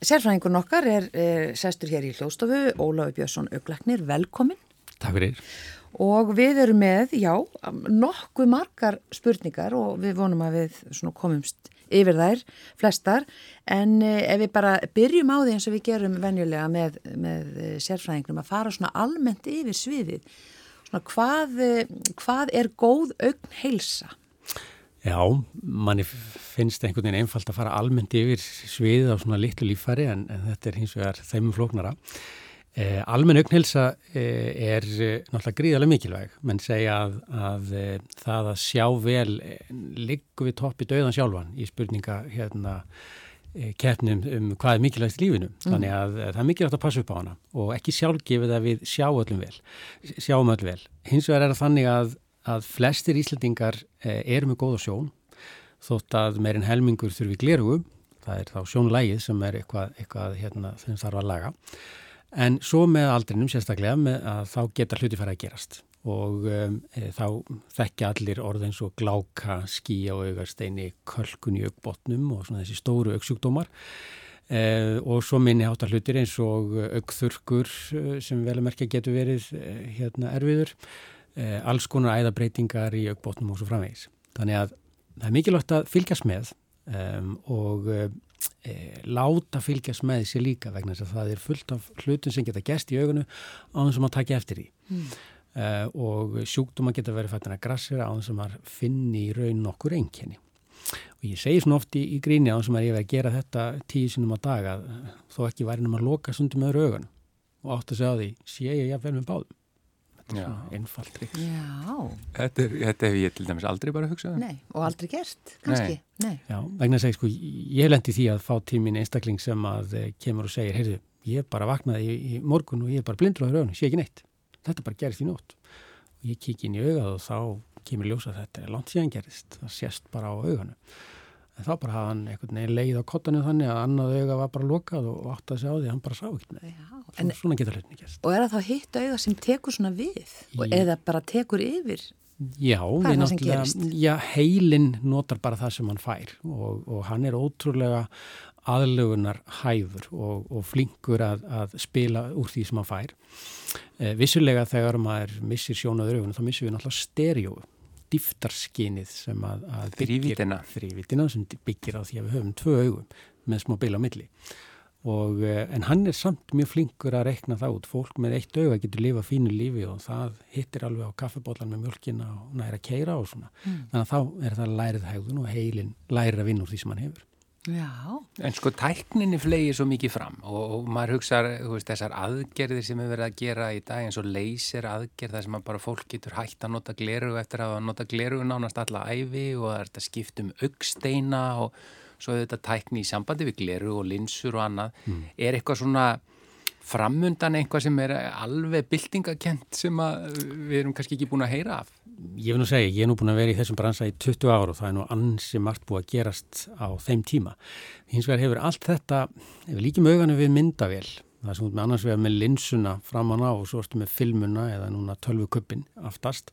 Sérfræðingun okkar er, er sestur hér í hljóstofu, Óláfi Björnsson Ögleknir, velkomin. Takk fyrir. Og við erum með, já, nokkuð margar spurningar og við vonum að við komumst yfir þær, flestar, en eh, ef við bara byrjum á því eins og við gerum venjulega með, með eh, sérfræðingnum að fara svona almennt yfir sviðið, svona hvað, eh, hvað er góð augn heilsa? Já, manni finnst einhvern veginn einfalt að fara almennt yfir sviðið á svona litlu lífari en, en þetta er hins vegar þeimum flóknara. Eh, almenn auknhelsa eh, er eh, náttúrulega gríðarlega mikilvæg, menn segja að, að eh, það að sjá vel eh, liggur við topp í döðan sjálfan í spurninga hérna eh, keppnum um hvað er mikilvægt í lífinu. Mm. Þannig að það er mikilvægt að passa upp á hana og ekki sjálfgefið að við sjá öllum vel, sjáum öll vel. Hins vegar er það þannig að að flestir íslendingar eh, eru með góða sjón þótt að meirinn helmingur þurfi glerugu, það er þá sjónlægið sem er eitthvað, eitthvað hérna, sem þarf að laga. En svo með aldrinum sérstaklega með að þá geta hluti fara að gerast. Og um, e, þá þekkja allir orð eins og gláka, skíja og augarsteini, kölkun í augbotnum og svona þessi stóru augsjúkdómar. E, og svo minni hátar hlutir eins og augþurkur sem vel að merkja getur verið e, hérna erfiður. eh, alls konar æðabreitingar í augbótnum og svo framvegis. Þannig að það er mikilvægt að fylgjast með um, og eh, láta fylgjast með sér líka vegna þess að það er fullt af hlutum sem geta gæst í augunu á þess að maður takja eftir í. Mm. Uh, og sjúkdóma geta verið fættin að grassera á þess að maður finni í raun nokkur einkenni. Og ég segi svona oft í, í gríni á þess að maður er að gera þetta tíu sinum á dag að þó ekki væri náma að loka sundum öðru augun og átt að segja á því, sé ég jafnvel með báðum einfalt trikk. Þetta, þetta hef ég til dæmis aldrei bara hugsað um. Nei, og aldrei gert, kannski. Nei. Nei. Já, vegna að segja, sko, ég hef lendið því að fá tímin einstakling sem að eh, kemur og segir, heyrðu, ég bara vaknaði í, í morgun og ég er bara blindur á rauninu, sé ekki neitt. Þetta bara gerist í nótt. Og ég kík inn í augað og þá kemur ljósa þetta er langt síðan gerist, það sést bara á auganu en þá bara hafði hann einhvern veginn leið á kottanu þannig að annað auga var bara lokað og átti að segja á því hann bara sá ekkert með svona, svona getur hlutinni gæst Og er það þá hitt auga sem tekur svona við? Og eða bara tekur yfir? Já, hvað er það sem gerist? Já, heilin notar bara það sem hann fær og, og hann er ótrúlega aðlögunar hæfur og, og flinkur að, að spila úr því sem hann fær. Eh, Vissulega þegar maður missir sjónaður augun þá missir við náttúrulega stereóu dýftarskinið sem að, að byggir þrývítina sem byggir á því að við höfum tvö augum með smá beila á milli. Og, eh, en hann er samt mjög flinkur að rekna það út. Fólk með eitt auga getur lifa fínu lífi og það hittir alveg á kaffebólan með mjölkina og næra keira og svona. Mm. þannig að þá er það lærið hægðun og heilin lærið að vinna úr því sem hann hefur Já. En sko tækninni flegir svo mikið fram og, og maður hugsa þessar aðgerðir sem við verðum að gera í dag eins og leysir aðgerð þar sem bara fólk getur hægt að nota gleru eftir að nota gleru nánast alla æfi og það er þetta skipt um augsteina og svo er þetta tækni í sambandi við gleru og linsur og annað. Mm. Er eitthvað svona framundan eitthvað sem er alveg byltingakent sem við erum kannski ekki búin að heyra af? Ég vil nú segja, ég er nú búin að vera í þessum bransa í 20 ára og það er nú ansi margt búið að gerast á þeim tíma. Hins vegar hefur allt þetta, hefur líki möganu við myndavél, það er svona með annars vegar með linsuna framan á og svo erstu með filmuna eða núna tölvuköppin aftast,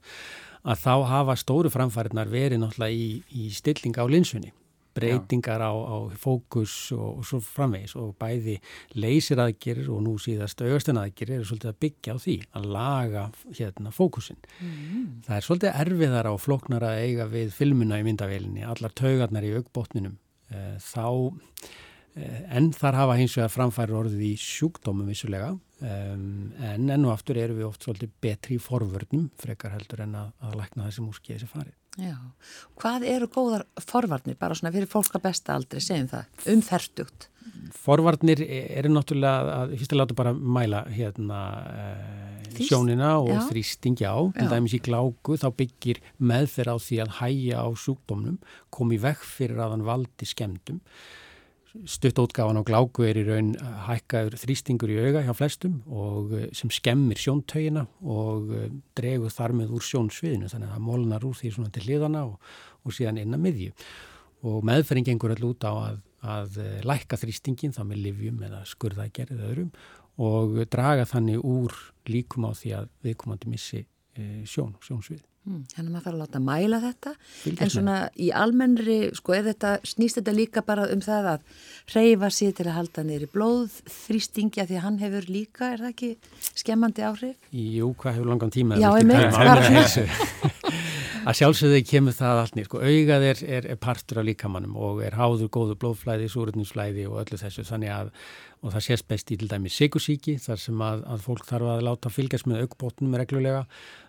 að þá hafa stóru framfæriðnar verið náttúrulega í, í stilling á linsunni breytingar á, á fókus og, og svo framvegis og bæði leysir aðgerir og nú síðast augastin aðgerir er svolítið að byggja á því að laga hérna fókusin. Mm. Það er svolítið erfiðar á floknar að eiga við filmuna í myndavélinni, allar taugarnar í augbótninum eh, þá eh, en þar hafa hins vegar framfæri orðið í sjúkdómum vissulega um, en enn og aftur eru við oft svolítið betri í forvörnum frekar heldur en að, að lækna þessi múski þessi farið. Já, hvað eru góðar forvarnir, bara svona fyrir fólk að besta aldrei, segjum það, umferstugt? Forvarnir eru náttúrulega að, fyrst að láta bara mæla hérna uh, sjónina og Já. þrýstingi á, til dæmis í gláku, þá byggir meðferð á því að hæja á sjúkdómnum, komi vekk fyrir að hann valdi skemdum Stuttótgáfan á gláku er í raun hækkaður þrýstingur í auga hjá flestum og eh, sem skemmir sjóntögina og eh, dregur þar með úr sjónsviðinu. Þannig að það molnar úr því svona til hliðana og, og síðan inn að miðju. Og meðferðing gengur alltaf út á að, að eh, lækka þrýstingin þá með livjum eða skurðagerð eða öðrum og draga þannig úr líkum á því að viðkomandi missi sjón, sjónsvið. Mm, þannig að maður þarf að láta mæla þetta Fylgjast en svona með. í almennri sko er þetta, snýst þetta líka bara um það að reyfa sér til að halda neyri blóð þrýstingja því að hann hefur líka, er það ekki skemmandi áhrif? Jú, hvað hefur langan tíma? Já, ég meint bara að sjálfsögðu kemur það allt nýr sko, augað er, er, er partur af líkamannum og er háður góðu blóðflæði, súröðninsflæði og öllu þessu. Þannig að og það sést best í til dæmi sigursíki þar sem að, að fólk þarf að láta fylgjast með augbótnum reglulega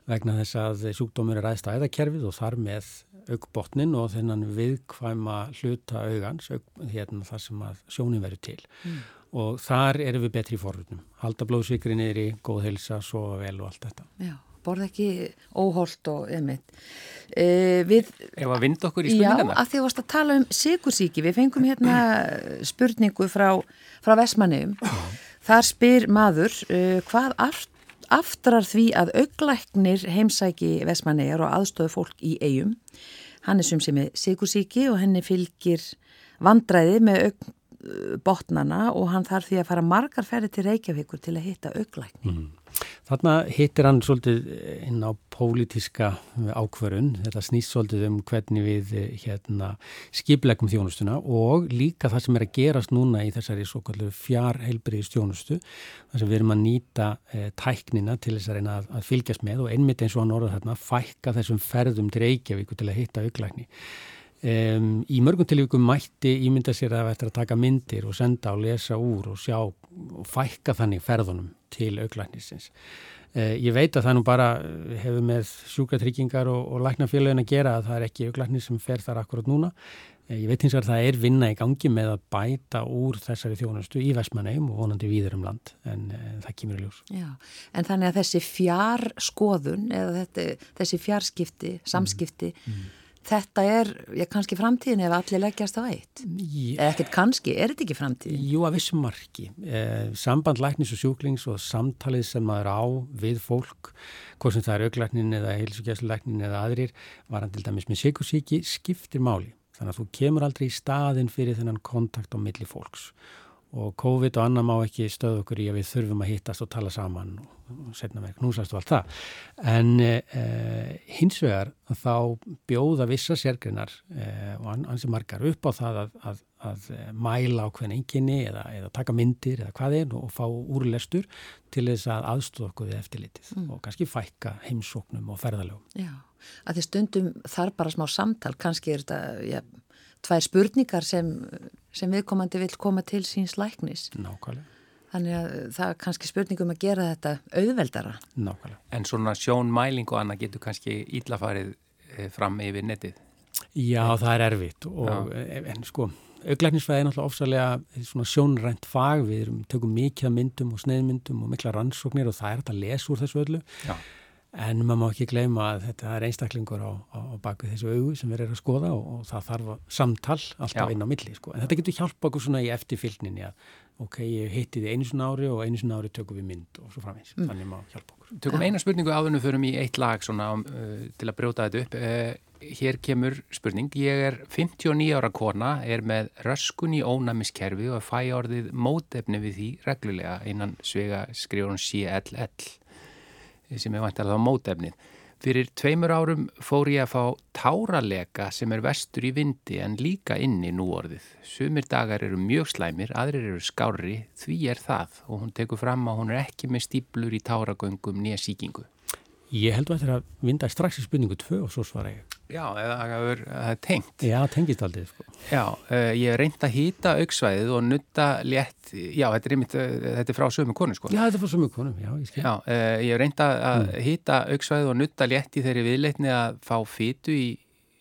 vegna þess að sjúkdómur er aðeins æðakerfið og þar með augbótnin og þennan viðkvæma hluta augans aug, hérna þar sem að sjónin verður til. Mm. og þar erum við betri í forröndum halda blóðsvíkri niður í góð helsa, sofa vel og allt þetta. Já borð ekki óholt og emitt. E, við, Ef að vind okkur í spurningana? Já, að því að þú varst að tala um sigursíki. Við fengum hérna spurningu frá, frá Vesmanegum. Þar spyr maður uh, hvað aft, aftrar því að auglæknir heimsæki Vesmanegjar og aðstöðu fólk í eigum. Hann er sem sem er sigursíki og henni fylgir vandræði með aug botnana og hann þarf því að fara margar ferði til Reykjavíkur til að hitta auglækni. Mm. Þarna hittir hann svolítið inn á pólitiska ákverun, þetta snýst svolítið um hvernig við hérna, skiplegum þjónustuna og líka það sem er að gerast núna í þessari fjarheilbriðis þjónustu, þar sem við erum að nýta e, tæknina til þess að reyna að, að fylgjast með og einmitt eins og hann orða þarna fækka þessum ferðum til Reykjavíkur til að hitta auglækni. Um, í mörgum tilvíkum mætti ímynda sér að það ættir að taka myndir og senda og lesa úr og sjá og fækka þannig ferðunum til auglæknisins. Uh, ég veit að það nú bara hefur með sjúkatryggingar og, og læknafélagin að gera að það er ekki auglæknis sem fer þar akkurat núna. Uh, ég veit hins vegar að það er vinna í gangi með að bæta úr þessari þjónustu í Vestmanneum og vonandi víður um land en uh, það kýmur í ljós. Já, en þannig að þessi fjarskoðun eða þetta, þessi fjarskipti, samskipti mm. Mm þetta er, já kannski framtíðin ef allir leggjast á eitt eða ekkert kannski, er þetta ekki framtíðin? Jú, að vissum marki. Eh, samband læknis og sjúklings og samtalið sem maður á við fólk, hvort sem það er auglæknin eða heilsugjæslulæknin eða aðrir var hann til dæmis með sikursíki skiptir máli. Þannig að þú kemur aldrei í staðin fyrir þennan kontakt á milli fólks og COVID og annað má ekki stöðu okkur í að við þurfum að hittast og tala saman og setna með knúsast og allt það. En eh, hins vegar þá bjóða vissa sérgrinnar eh, og ansi margar upp á það að, að, að mæla á hvern enginni eða, eða taka myndir eða hvað er og fá úrlestur til þess að aðstóða okkur við eftirlitið mm. og kannski fækka heimsóknum og ferðalögum. Já, að því stundum þarf bara smá samtal, kannski er þetta, já, tvær spurningar sem, sem viðkomandi vil koma til síns læknis. Nákvæmlega. Þannig að það er kannski spurningum að gera þetta auðveldara. Nákvæmlega. En svona sjónmæling og annað getur kannski íllafarið eh, fram yfir netið? Já, það er erfitt og Já. en sko, auglæknisfæði er náttúrulega ofsalega sjónrænt fag, við tökum mikið myndum og sneiðmyndum og mikla rannsóknir og það er þetta að lesa úr þessu öllu. Já. En maður má ekki gleyma að þetta er einstaklingur á, á baku þessu augu sem við erum að skoða og, og það þarf samtal alltaf Já. inn á milli. Sko. En þetta getur hjálpa okkur svona í eftirfylgninni að ok, ég hitti þið einu svona ári og einu svona ári tökum við mynd og svo framins. Mm. Þannig má hjálpa okkur. Tökum eina spurningu áðunum förum í eitt lag svona uh, til að brjóta þetta upp. Uh, hér kemur spurning. Ég er 59 ára kona, er með röskun í ónæmiskerfi og fæ orðið mótefni við því reglulega innan svega skrifur hún CLL sem er vantilega á mótefnið. Fyrir tveimur árum fór ég að fá táralega sem er vestur í vindi en líka inni nú orðið. Sumir dagar eru mjög slæmir, aðrir eru skári, því er það og hún tekur fram að hún er ekki með stíplur í táragöngum nýja síkingu. Ég held að þetta er að vinda strax í spurningu tvö og svo svara ég. Já, það er tengt. Já, tengist aldrei. Sko. Já, uh, ég hef reynd að hýta auksvæðið og nutta létt, já, þetta er, einmitt, uh, þetta er frá sömu konu, sko. Já, þetta er frá sömu konu, já, ég skil. Já, uh, ég hef reynd að mm. hýta auksvæðið og nutta létt í þeirri viðleitni að fá fytu í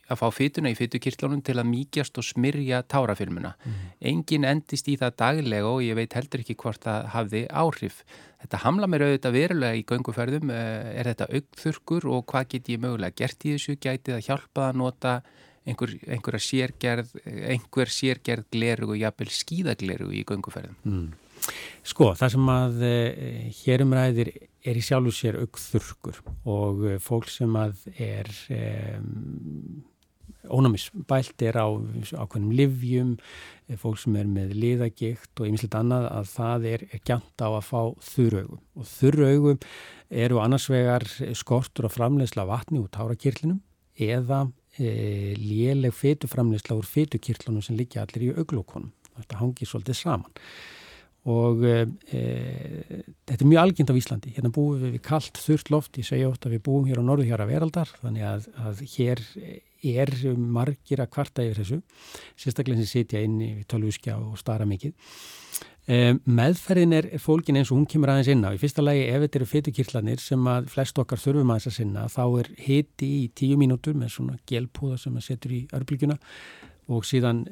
að fá fytuna í fytukirtlunum til að mýkjast og smyrja tárafilmuna. Mm. Engin endist í það daglega og ég veit heldur ekki hvort það hafði áhrif. Þetta hamla mér auðvitað verulega í gönguferðum. Eh, er þetta augþurkur og hvað get ég mögulega gert í þessu? Gætið að hjálpa að nota einhver, einhver sérgerð, einhver sérgerð gleru og jafnvel skíðagleru í gönguferðum? Mm. Sko, það sem að eh, hérum ræðir er í sjálfu sér augþurkur og eh, fólk sem að er... Um, ónæmisbælt er á ákveðnum livjum, fólk sem er með liðagikt og einmitt annað að það er, er gænt á að fá þurraugum og þurraugum eru annars vegar skortur og framlegsla vatni úr tárakirlinum eða e, léleg fytuframlegsla úr fytukirlunum sem liggja allir í auglókonum. Þetta hangir svolítið saman og e, þetta er mjög algjönd á Íslandi. Hérna búum við við kallt þurft loft, ég segja að við búum hér á að veraldar þannig að, að hér er margir að kvarta yfir þessu, sérstaklega sem sitja inn í tölvuskjá og stara mikið. E, meðferðin er fólkin eins og hún kemur aðeins inn á. Í fyrsta lagi ef þetta eru fytukirklanir sem að flest okkar þurfum aðeins að sinna þá er hiti í tíu mínútur með svona gelpúða sem að setur í örbylgjuna og síðan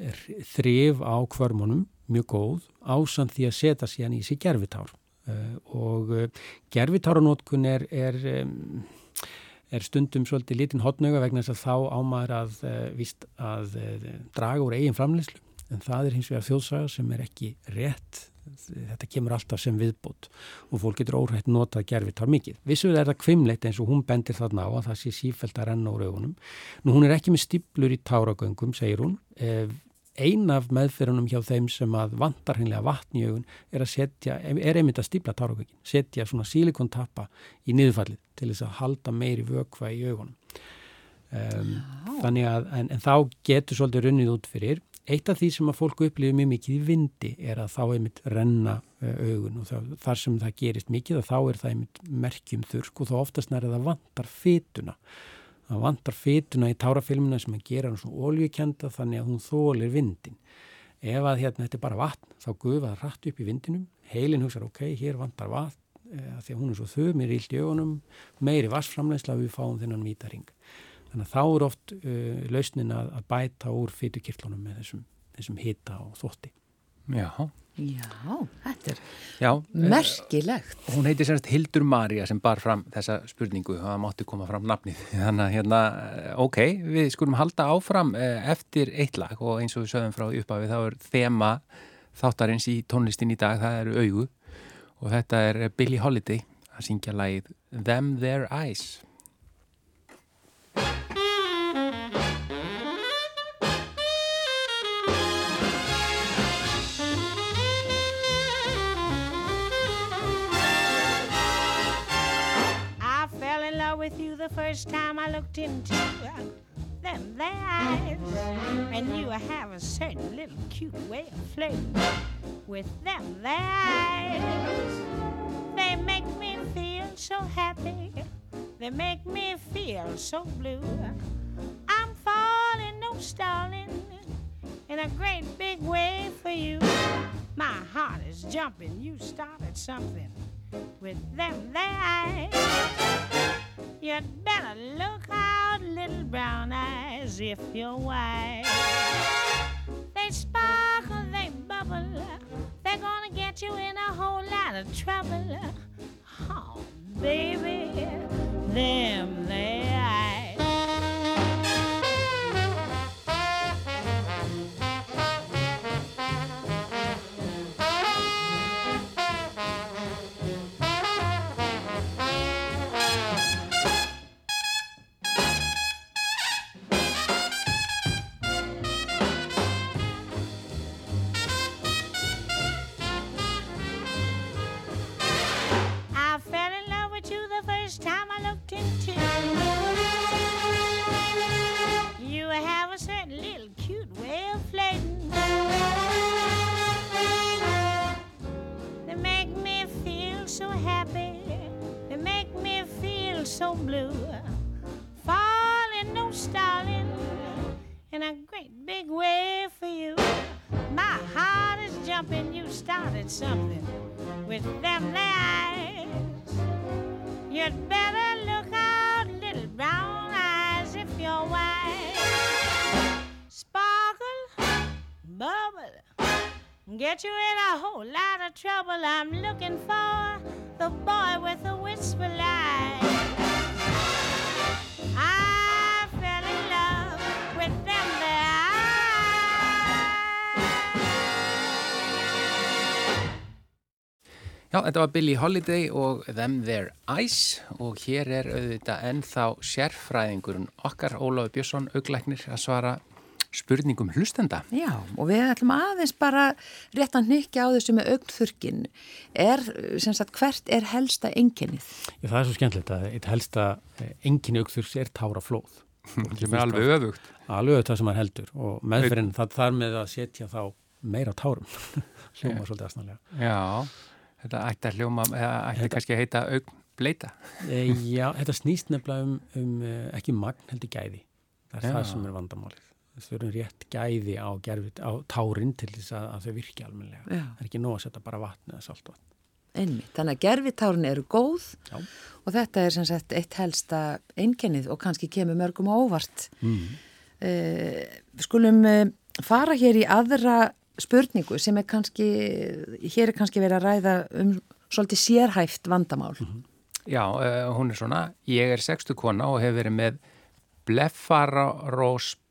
þrif á kvörmunum mjög góð ásand því að setja síðan í sig gerfitár uh, og uh, gerfitáranótkun er, er, er stundum svolítið lítinn hotnöga vegna þess að þá ámaður að, uh, víst, að draga úr eigin framleyslu en það er hins vegar þjóðsaga sem er ekki rétt þetta kemur alltaf sem viðbútt og fólk getur óhætt notað gerfitar mikið. Vissulega er það kvimleitt eins og hún bendir þarna á að það sé sífælt að renna úr augunum. Nú hún er ekki með stiplur í táragöngum, segir hún. Ein af meðferðunum hjá þeim sem að vantar hennilega vatn í augun er að setja, er einmitt að stipla táragöngin, setja svona sílikontappa í niðurfallið til þess að halda meiri vökva í augunum. Um, þannig að, en, en þá getur svolítið runnið út fyrir Eitt af því sem að fólku upplifir mjög mikið í vindi er að þá einmitt renna eh, augun og það, þar sem það gerist mikið og þá er það einmitt merkjum þurrk og þá oftast það vantar fytuna. Það vantar fytuna í tárafilmina sem að gera hann svona oljukenda þannig að hún þólir vindin. Ef að hérna þetta er bara vatn þá gufa það rætt upp í vindinum, heilin hugsaður ok, hér vantar vatn e, því að hún er svo þau, mér er ílt í augunum, meiri vassframlegsla við fáum þennan vítaring. Þannig að þá er oft uh, lausnin að, að bæta úr fytukirtlunum með þessum, þessum hita og þótti. Já. Já, þetta er Já, merkilegt. Uh, hún heiti semst Hildur Marja sem bar fram þessa spurningu og það mátti koma fram nafnið. Þannig að hérna, eh, ok, við skulum halda áfram uh, eftir eitt lag og eins og við sögum frá upphafi þá er þema þáttarins í tónlistin í dag, það eru augu og þetta er Billie Holiday að syngja lagið Them Their Eyes. First time I looked into them their eyes. And you have a certain little cute way of flirting with them their eyes. They make me feel so happy. They make me feel so blue. I'm falling, no stalling, in a great big way for you. My heart is jumping. You started something with them eyes. You'd better look out, little brown eyes, if you're wise. They sparkle, they bubble, they're gonna get you in a whole lot of trouble. Oh, baby, them they Get you in a whole lot of trouble. I'm looking for the boy with the whisper line. I fell in love with them there. Já, þetta var Billie Holiday og Them Their Eyes og hér er auðvitað ennþá sérfræðingurinn okkar, Óláfi Björnsson, auglæknir að svara spurningum hlustenda. Já, og við ætlum aðeins bara rétt að nykja á þessu með augþurkin. Er, sem sagt, hvert er helsta enginnið? Já, það er svo skemmtilegt að eitt helsta enginni augþurks er táraflóð. Sem er alveg öfugt. Alveg öfugt það sem maður heldur og meðferðin það þarf með að setja þá meira tárum. Hljóma svolítið aðsnálega. Já, þetta ætti að hljóma, eða ætti þetta... kannski að heita augbleita. E, já, þetta snýst nefnilega um, um ekki magn heldur gæði. Það er já. það sem er vandamálið. Þurfum rétt gæði á, gerfið, á tárin til þess að, að þau virki almenlega. Já. Það er ekki nóg að setja bara vatn eða saltvatn. Einmitt, þannig að gerfitárin eru góð Já. og þetta er sem sagt eitt helsta einkennið og kannski kemur mörgum á óvart. Mm. Uh, skulum uh, fara hér í aðra spurningu sem er kannski, hér er kannski verið að ræða um svolítið sérhæft vandamál. Mm -hmm. Já, uh, hún er svona, ég er sextu kona og hefur verið með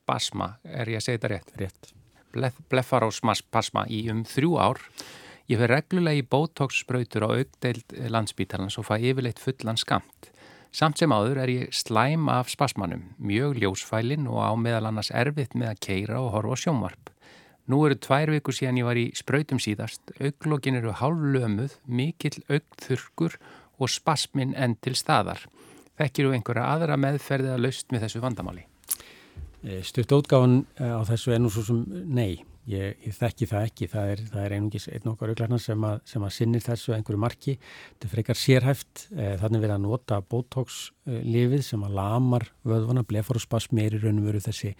blefaróspasma, er ég að segja þetta rétt? Rétt. Blef, blefaróspasma í um þrjú ár. Ég fyrir reglulega í bótóksspröytur á augdeild landsbítalans og fæ yfirleitt fullan skamt. Samt sem áður er ég slæm af spasmanum, mjög ljósfælin og á meðal annars erfitt með að keira og horfa sjónvarp. Nú eru tvær vikur síðan ég var í spröytum síðast, auglógin eru hálflömuð, mikill augþurkur og spasmin enn til staðar. Þekkir þú einhverja aðra meðferðið að laust með þessu vandamáli? Eh, Stutt ótgáðan eh, á þessu ennú svo sem nei, ég, ég þekki það ekki. Það er, það er einungis einn okkar auglarnar sem, sem að sinnir þessu einhverju marki. Þetta er frekar sérhæft, eh, þannig verið að nota botox-lifið sem að lamar vöðvana, bleforspasmi er í raunum veru þessi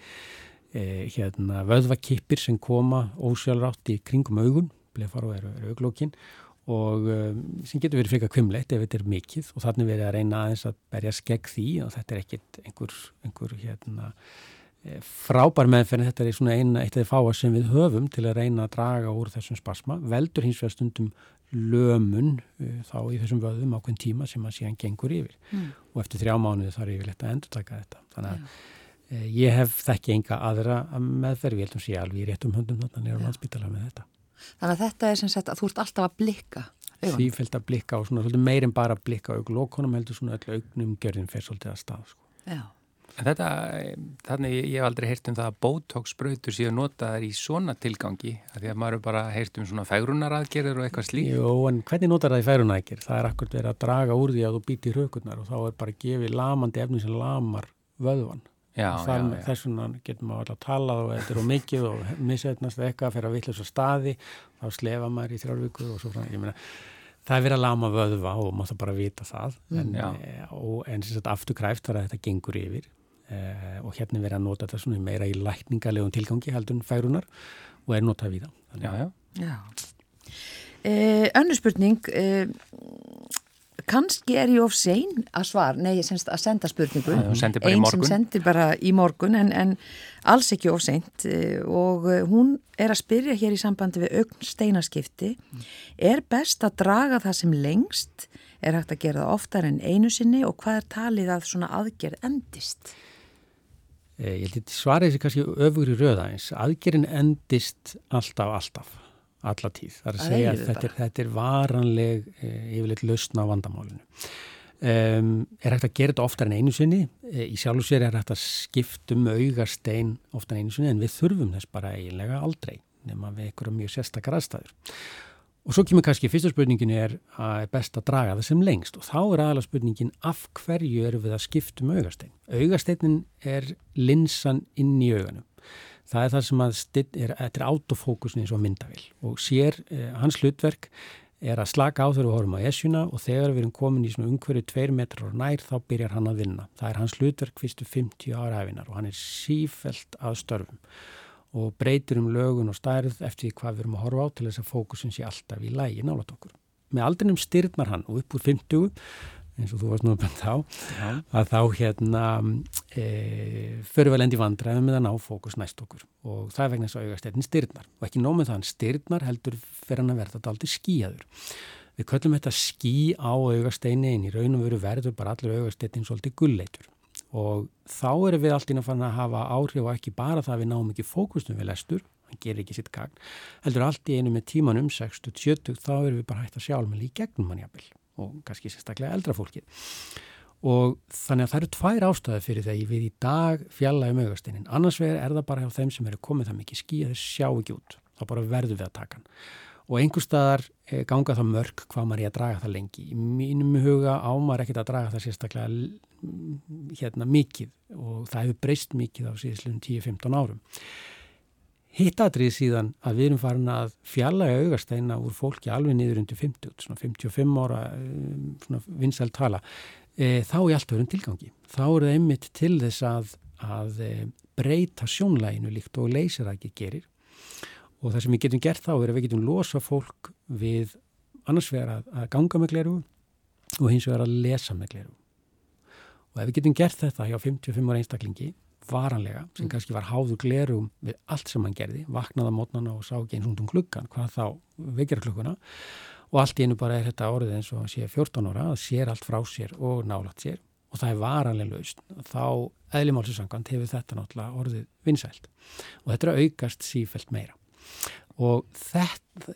hérna, vöðvakippir sem koma ósjálfrátt í kringum augun, blefar og eru, eru auglókin og um, sem getur verið frika kvimleitt ef þetta er mikið og þannig verið að reyna aðeins að berja skegg því og þetta er ekkit einhver, einhver hérna, frábær meðferð, þetta er svona eina eitt af því fáa sem við höfum til að reyna að draga úr þessum spasma, veldur hins vegar stundum lömun uh, þá í þessum vöðum ákveðin tíma sem að síðan gengur yfir mm. og eftir þrjá mánuði þarf yfirleitt að endur taka þetta þannig að ja. Eh, ég hef þekki enga aðra meðferð, ég held að sé alveg í réttum höndum þannig að landsbytala með þetta. Þannig að þetta er sem sagt að þú ert alltaf að blikka. Því fylgt að blikka og svona meirinn bara að blikka og lókonum heldur svona öll augnum gjörðin fyrir svolítið að stað. Sko. Já. Þetta, þannig ég hef aldrei heyrt um það að botox-spröytur séu notaðar í svona tilgangi, að því að maður bara heyrt um svona fægrunaraðgerðir og eitthvað slíkt. Jú, en hvernig notar það í fægrunaraðgerð? Það er akkur verið að draga úr því að þú býti raukurnar og þá er bara gefið lamandi efni sem lamar vöðvan. Já, já, já. Þess vegna getur maður alltaf að tala og þetta er ómikið og misveitnast eitthvað fyrir að vittlust á staði þá slefa maður í þrjárvíku og svo frá ég meina það er verið að lama vöðva og maður þarf bara að vita það mm, en, e, og, en sagt afturkræft var að þetta gengur yfir og hérna verið að nota þetta svona meira í lækningalegum tilgangi heldur færunar og er notað við það Já, já. Já. Eh, Önnur spurning eh, kannski er ég of sein að svar, nei, að senda spurningu. Einn sem sendir bara í morgun en, en alls ekki of seint. Eh, og eh, hún er að spyrja hér í sambandi við augn steinaskipti. Er best að draga það sem lengst? Er hægt að gera það oftar en einu sinni? Og hvað er talið að svona aðgerð endist? Eh, ég held að svara þessi kannski öfugur í röðaðins aðgerðin endist alltaf, alltaf alla tíð. Það er að segja að þetta er, þetta er varanleg e, yfirleitt lausna á vandamálinu. Um, er hægt að gera þetta oftar en einu sinni. E, í sjálf og sér er hægt að skiptum augastein oftar en einu sinni en við þurfum þess bara eiginlega aldrei nema við einhverjum mjög sérstakar aðstæður. Og svo kemur kannski fyrsta spurningin er að er best að draga það sem lengst og þá er aðalega spurningin af hverju eru við að skiptum augastein. Augasteinin er linsan inn í auganum það er það sem að er, þetta er autofókusin eins og myndavil og sér eh, hans hlutverk er að slaka á þegar við horfum á esjuna og þegar við erum komin í svona umhverju tveir metrar og nær þá byrjar hann að vinna. Það er hans hlutverk fyrstu 50 ára efinar og hann er sífelt að störfum og breytir um lögun og stærð eftir hvað við erum að horfa á til þess að fókusin sé alltaf í lægi nálat okkur. Með aldrinum styrnar hann og upp úr 50 eins og þú varst nú að benda á Já. að þá hérna e, fyrir vel endi vandræðum með að ná fókus næst okkur og það vegna þess að augasteytin styrnar og ekki nómið þann styrnar heldur fyrir hann að verða þetta aldrei skíaður við köllum þetta skí á augasteini en í raun og veru verður bara allir augasteytin svolítið gulleitur og þá erum við alltaf að fanna að hafa áhrif og ekki bara það að við náum ekki fókustum við lestur hann gerir ekki sitt gagn, heldur allt í einu með tíman um 60-70 þá erum við bara hægt að sjá alveg í gegnum hann jafnvel. Og kannski sérstaklega eldra fólkið. Og þannig að það eru tvær ástæði fyrir þegar við í dag fjalla um augastinin annars vegar er það bara hjá þeim sem eru komið það mikið skí að þeir sjá ekki út. Þá bara verður við að taka hann. Og einhver staðar eh, ganga það mörg hvað maður er að draga það lengi. Í mínum huga ámar ekkert að draga það sérstaklega hérna mikið og það hefur breyst mikið á síðan 10-15 árum hittatrið síðan að við erum farin að fjalla í augasteina úr fólki alveg niður undir 50, svona 55 ára um, svona vinsæl tala e, þá í allt öðrum tilgangi. Þá er það einmitt til þess að, að e, breyta sjónlæginu líkt og leysir að ekki gerir og það sem við getum gert þá er að við getum losa fólk við annars vegar að, að ganga með gleru og hins vegar að lesa með gleru. Og ef við getum gert þetta hjá 55 ára einstaklingi varanlega sem mm. kannski var háður glerum við allt sem hann gerði, vaknaða mótnana og sá ekki eins og um klukkan, hvað þá vekjar klukkuna og allt í einu bara er þetta orðið eins og sé 14 ára að sér allt frá sér og nálat sér og það er varanlega laust, þá eðlimálsinsangant hefur þetta náttúrulega orðið vinsælt. Og þetta er að aukast sífælt meira. Og þetta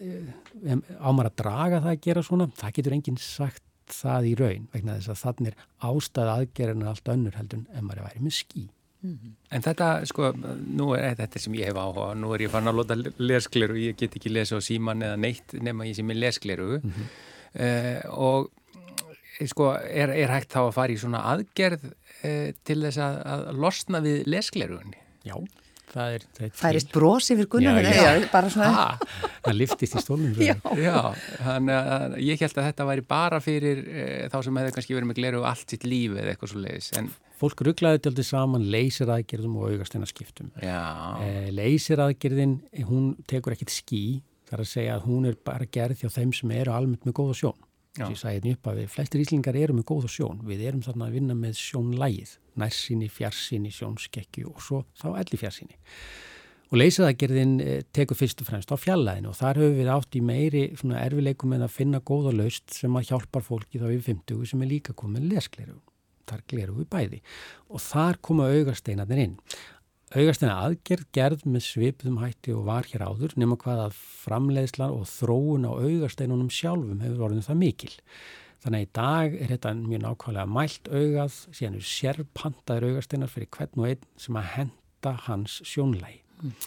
ámar að draga það að gera svona, það getur enginn sagt það í raun vegna þess að þannig er ástæða aðgerðin allt önnur heldur en maður er værið með ský Mm -hmm. En þetta, sko, nú er þetta sem ég hef áhuga, nú er ég fann að lota leskleru, ég get ekki lesa á síman eða neitt nema ég sem er leskleru mm -hmm. uh, og sko, er, er hægt þá að fara í svona aðgerð uh, til þess að, að losna við lesklerugunni? Já, það er... Það er Færist bros yfir gunnar, eða bara svona... Það liftist í stólum. Já, Já ég held að þetta væri bara fyrir uh, þá sem hefur kannski verið með gleru allt sitt lífi eða eitthvað svo leiðis, en fólk rugglaði til þess saman leysiraðgerðum og augasteinarskiptum. E, leysiraðgerðin, hún tekur ekkit skí, þar að segja að hún er bara gerð hjá þeim sem eru almennt með góða sjón. Að ég þetta upp að við, flestir íslingar eru með góða sjón. Við erum þarna að vinna með sjónlægið, nærsinni, fjarsinni, sjónskekju og svo þá elli fjarsinni. Og leysiraðgerðin tekur fyrst og fremst á fjallaðinu og þar höfum við átt í meiri erfileikum en að finna góða laust sem að hjálpar fólki þá við 50 sem er líka komið leskleru þar gleru við bæði og þar koma augasteinarnir inn. Augasteina aðgerð gerð með svipðum hætti og var hér áður nema hvað að framleiðslan og þróun á augasteinunum sjálfum hefur orðin það mikil. Þannig að í dag er þetta mjög nákvæmlega mælt augað, síðan eru sérpantaður augasteinar fyrir hvern og einn sem að henda hans sjónlægi. Mm.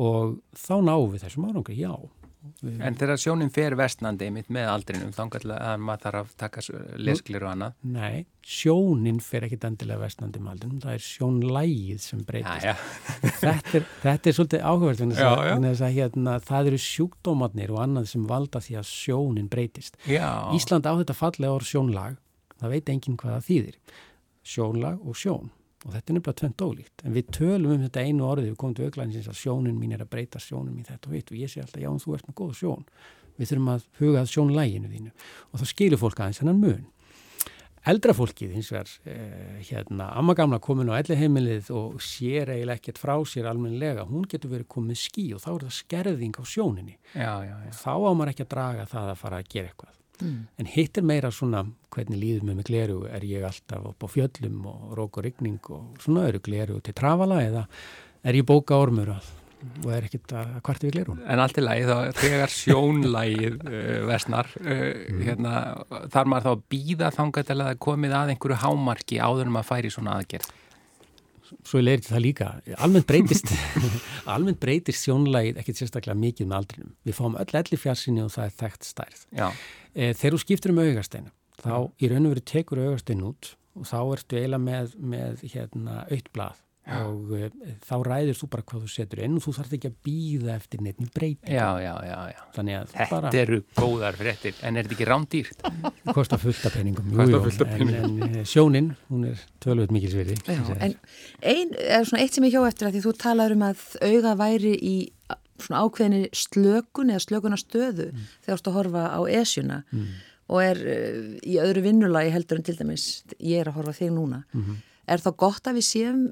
Og þá náum við þessum árangri, já. En þegar sjónin fer vestnandi mitt með aldrinum þá að maður þarf að taka lesklir og annað? Nei, sjónin fer ekki endilega vestnandi með aldrinum, það er sjónlægið sem breytist. Já, já. þetta, er, þetta er svolítið en þess að hérna, það eru sjúkdómatnir og annað sem valda því að sjónin breytist. Já. Ísland á þetta fallega orð sjónlag, það veit enginn hvað það þýðir. Sjónlag og sjón og þetta er nefnilega tvönd ólíkt. En við tölum um þetta einu orðið við komum til auklæðinsins að sjónin mín er að breyta sjónin mín þetta og veit og ég sé alltaf já en þú ert með góð sjón. Við þurfum að huga að sjónlæginu þínu. Og þá skilur fólk aðeins hennan mun. Eldra fólkið hins vegar eh, hérna, amma gamla komin á elli heimilið og sér eiginlega ekkert frá sér almenlega, hún getur verið komið skí og þá er það skerðing á sjóninni. Já, já, já. þá ámar ekki að draga það að fara að gera eitthvað mm. en hitt er meira svona hvernig líður með mig gleru er ég alltaf upp á fjöllum og rók og rigning og svona eru gleru til trafala eða er ég bóka ormur að og er ekkit að kvarti við gleru En allt í lagi þá þegar sjónlægið uh, versnar uh, mm. hérna, þar maður þá býða þangað til að það komið að einhverju hámarki áður um að færi svona aðgerð Svo ég leiri til það líka, almennt breytist almennt breytist sjónlægið ekkert sérstaklega mikið með aldrinum. Við fáum öll elli fjarsinni og það er þekkt stærð. E, þegar þú skiptur um augasteinu, þá Já. í raun og veru tekur augasteinu út og þá ertu eiginlega með, með hérna, aukt blað. Og uh, þá ræðir þú bara hvað þú setur inn og þú þarf ekki að býða eftir með breyting. Já, já, já. Þetta bara... eru góðar fréttir, en er þetta ekki rándýrt? Kosta fullta penningum, jú, jú, en, en eh, sjónin, hún er tölvöld mikil sverði. En ein, er svona eitt sem ég hjá eftir að því þú talar um að auga væri í svona ákveðinni slökun eða slökunastöðu mm. þegar þú ætti að horfa á esjuna mm. og er uh, í öðru vinnulagi heldur en til dæmis ég er að horfa þig núna. Mm -hmm er þá gott að við séum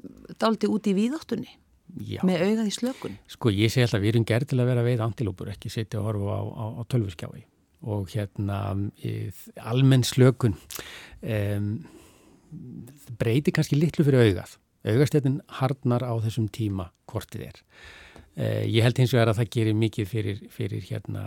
daldi út í víðáttunni Já. með augað í slökun? Sko ég segi alltaf við erum gerð til að vera veið antilópur ekki setja og horfa á, á, á tölvurskjái og hérna almenn slökun um, breyti kannski litlu fyrir augað augastættin hardnar á þessum tíma hvortið er Eh, ég held hins vegar að það gerir mikið fyrir, fyrir hérna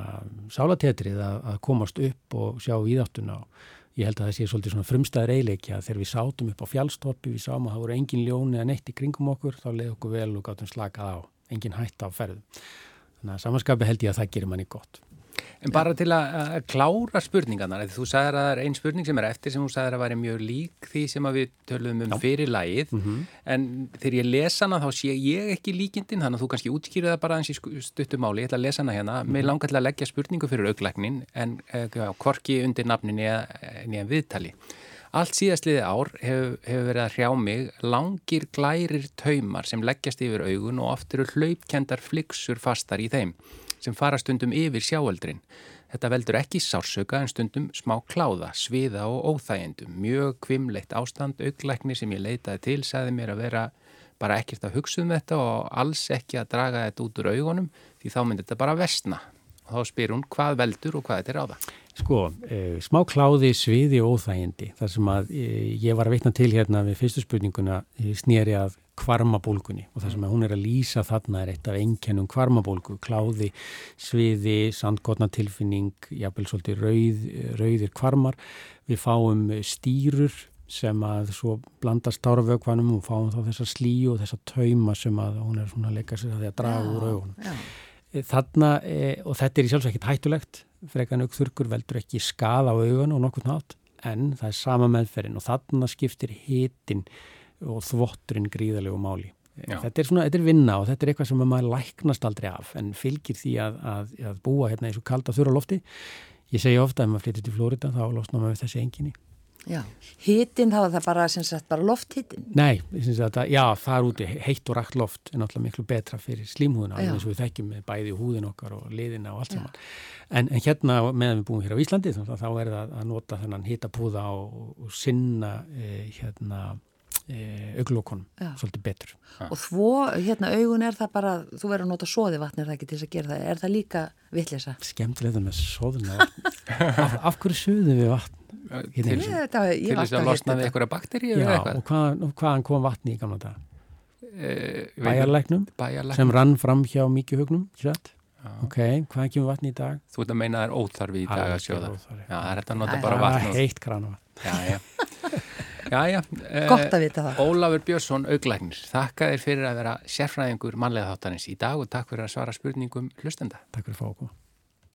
sálatetrið að, að komast upp og sjá íðáttuna og ég held að það sé svolítið svona frumstæðar eiginleikja þegar við sátum upp á fjálstoppi, við sáum að það voru engin ljóni eða neitt í kringum okkur, þá leiði okkur vel og gáttum slakað á, engin hætt á ferðu. Þannig að samanskapi held ég að það gerir manni gott. En bara til að klára spurningarnar, þú sagðið að það er einn spurning sem er eftir sem þú sagðið að það væri mjög lík því sem við töluðum um Já. fyrir lagið, mm -hmm. en þegar ég lesa hana þá sé ég ekki líkindin, þannig að þú kannski útskýrið það bara eins í stuttumáli, ég ætla að lesa hana hérna, mm -hmm. mér langar til að leggja spurningu fyrir auglæknin en eh, hvorki undir nafnin eða viðtali. Allt síðastliði ár hefur hef verið að hrjá mig langir glærir taumar sem leggjast yfir augun og oft eru hlaupkendar fliksur fastar í þeim sem fara stundum yfir sjáöldrin. Þetta veldur ekki sársöka en stundum smá kláða, sviða og óþægendum. Mjög kvimleitt ástand, auglækni sem ég leitaði til, sagði mér að vera bara ekkert að hugsa um þetta og alls ekki að draga þetta út úr augunum því þá myndir þetta bara vestna. Og þá spyr hún hvað veldur og hvað þetta er á það. Sko, eh, smá kláði, sviði og óþægindi. Það sem að eh, ég var að vitna til hérna við fyrstu spurninguna eh, snýri að kvarmabólgunni og það sem að hún er að lýsa þarna er eitt af einkennum kvarmabólgu, kláði, sviði, sandgotnatilfinning, jafnvel svolítið rauð, rauðir kvarmar. Við fáum stýrur sem að svo blandast tárafögvanum og fáum þá þessa slíu og þessa tauma sem að hún er svona að leika sér að því að draga úr augunum. Þarna, og þetta er í sjálfsveikit hættulegt frekan aukþurkur veldur ekki skada á augun og nokkur nátt en það er sama meðferðin og þarna skiptir hitin og þvotturinn gríðalegu máli. Þetta er, svona, þetta er vinna og þetta er eitthvað sem maður læknast aldrei af en fylgir því að, að, að búa hérna í svo kalda þurra lofti. Ég segja ofta ef maður flyttir til Flórida þá losna maður þessi enginni. Já, hittin þá er það bara, bara lofthittin? Nei, að, já, það er úti, heitt og rægt loft er náttúrulega miklu betra fyrir slímhúðina eins og við þekkjum með bæði húðin okkar og liðina og allt saman. En, en hérna meðan við búum hér á Íslandi þá er það að nota þennan hittapúða og, og sinna eh, hérna e, auglókonum svolítið betur. Og þvó, hérna augun er það bara, þú verður að nota sóði vatn er það ekki til þess að gera það, er það líka vittlisa? Skemmt með sóðuna af, af hverju suðum við vatn? Til, til þess að losna við einhverja bakteríu Já, og hvað, hvaðan kom vatni í gamla dag? E, Bæjarleiknum sem rann fram hjá mikið hugnum? Ok, hvað kemur vatni í dag? Þú veit að meina það er óþarfi í dag að sjóða. Já, það er þetta að nota bara vatn. Það er heitt vatn. Já, já. Já, já. Gott að vita það. Ólafur Björnsson, auglæknir. Þakka þér fyrir að vera sérfræðingur mannlega þáttanins í dag og takk fyrir að svara spurningum hlustenda. Takk fyrir að fá okkur.